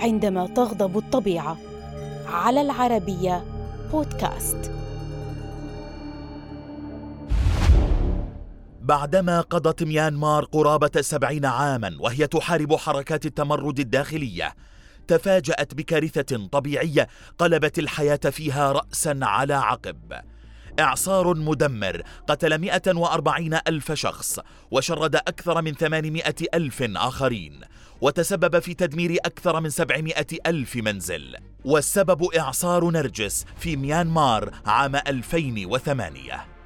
عندما تغضب الطبيعة. على العربية بودكاست. بعدما قضت ميانمار قرابة سبعين عاما وهي تحارب حركات التمرد الداخلية تفاجأت بكارثة طبيعية قلبت الحياة فيها رأسا على عقب. إعصار مدمر قتل 140 ألف شخص وشرد أكثر من 800 ألف آخرين وتسبب في تدمير أكثر من 700 ألف منزل. والسبب إعصار نرجس في ميانمار عام 2008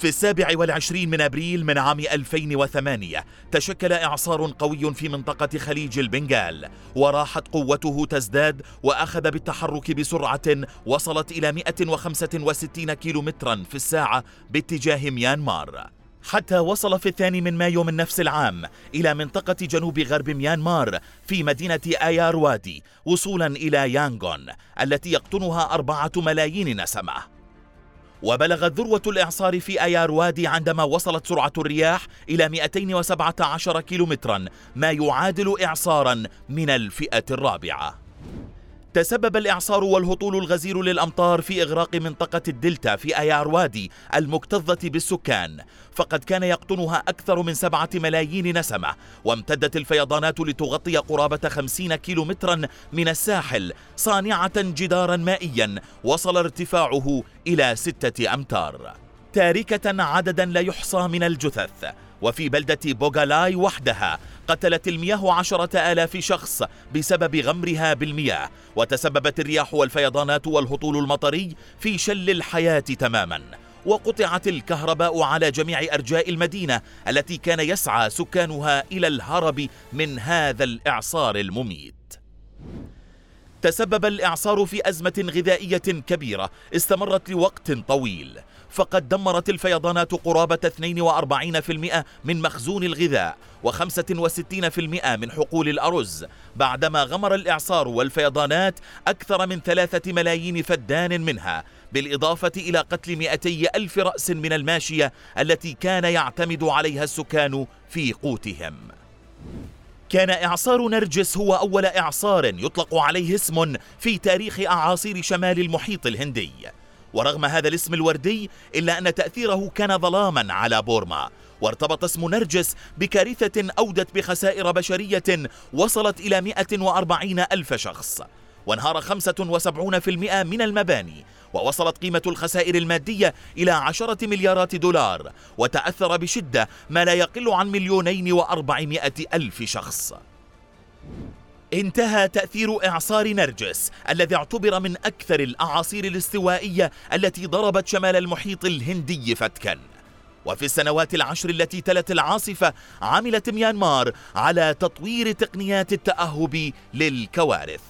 في السابع والعشرين من أبريل من عام 2008 تشكل إعصار قوي في منطقة خليج البنغال وراحت قوته تزداد وأخذ بالتحرك بسرعة وصلت إلى 165 كيلومترا في الساعة باتجاه ميانمار. حتى وصل في الثاني من مايو من نفس العام إلى منطقة جنوب غرب ميانمار في مدينة آيار وادي وصولا إلى يانغون التي يقطنها أربعة ملايين نسمة. وبلغت ذروة الإعصار في أيار وادي عندما وصلت سرعة الرياح إلى 217 كيلومترا ما يعادل إعصارا من الفئة الرابعة. تسبب الإعصار والهطول الغزير للأمطار في إغراق منطقة الدلتا في أيار وادي المكتظة بالسكان. فقد كان يقطنها أكثر من سبعة ملايين نسمة وامتدت الفيضانات لتغطي قرابة خمسين كيلومترا من الساحل صانعة جدارا مائيا. وصل ارتفاعه إلى ستة أمتار. تاركة عددا لا يحصى من الجثث. وفي بلدة بوغالاي وحدها قتلت المياه عشرة آلاف شخص بسبب غمرها بالمياه. وتسببت الرياح والفيضانات والهطول المطري في شل الحياة تماما. وقطعت الكهرباء على جميع أرجاء المدينة التي كان يسعى سكانها إلى الهرب من هذا الإعصار المميت. تسبب الإعصار في أزمة غذائية كبيرة استمرت لوقت طويل. فقد دمرت الفيضانات قرابة 42% من مخزون الغذاء و65% من حقول الأرز بعدما غمر الإعصار والفيضانات أكثر من ثلاثة ملايين فدان منها بالإضافة إلى قتل 200 ألف رأس من الماشية التي كان يعتمد عليها السكان في قوتهم. كان إعصار نرجس هو أول إعصار يطلق عليه اسم في تاريخ أعاصير شمال المحيط الهندي. ورغم هذا الاسم الوردي إلا أن تأثيره كان ظلاما على بورما. وارتبط اسم نرجس بكارثة أودت بخسائر بشرية وصلت إلى 140 ألف شخص. وانهار 75% من المباني ووصلت قيمة الخسائر المادية إلى عشرة مليارات دولار وتأثر بشدة ما لا يقل عن مليونين وأربعمائة ألف شخص. انتهى تأثير إعصار نرجس الذي اعتبر من أكثر الأعاصير الاستوائية التي ضربت شمال المحيط الهندي فتكا. وفي السنوات العشر التي تلت العاصفة عملت ميانمار على تطوير تقنيات التأهب للكوارث.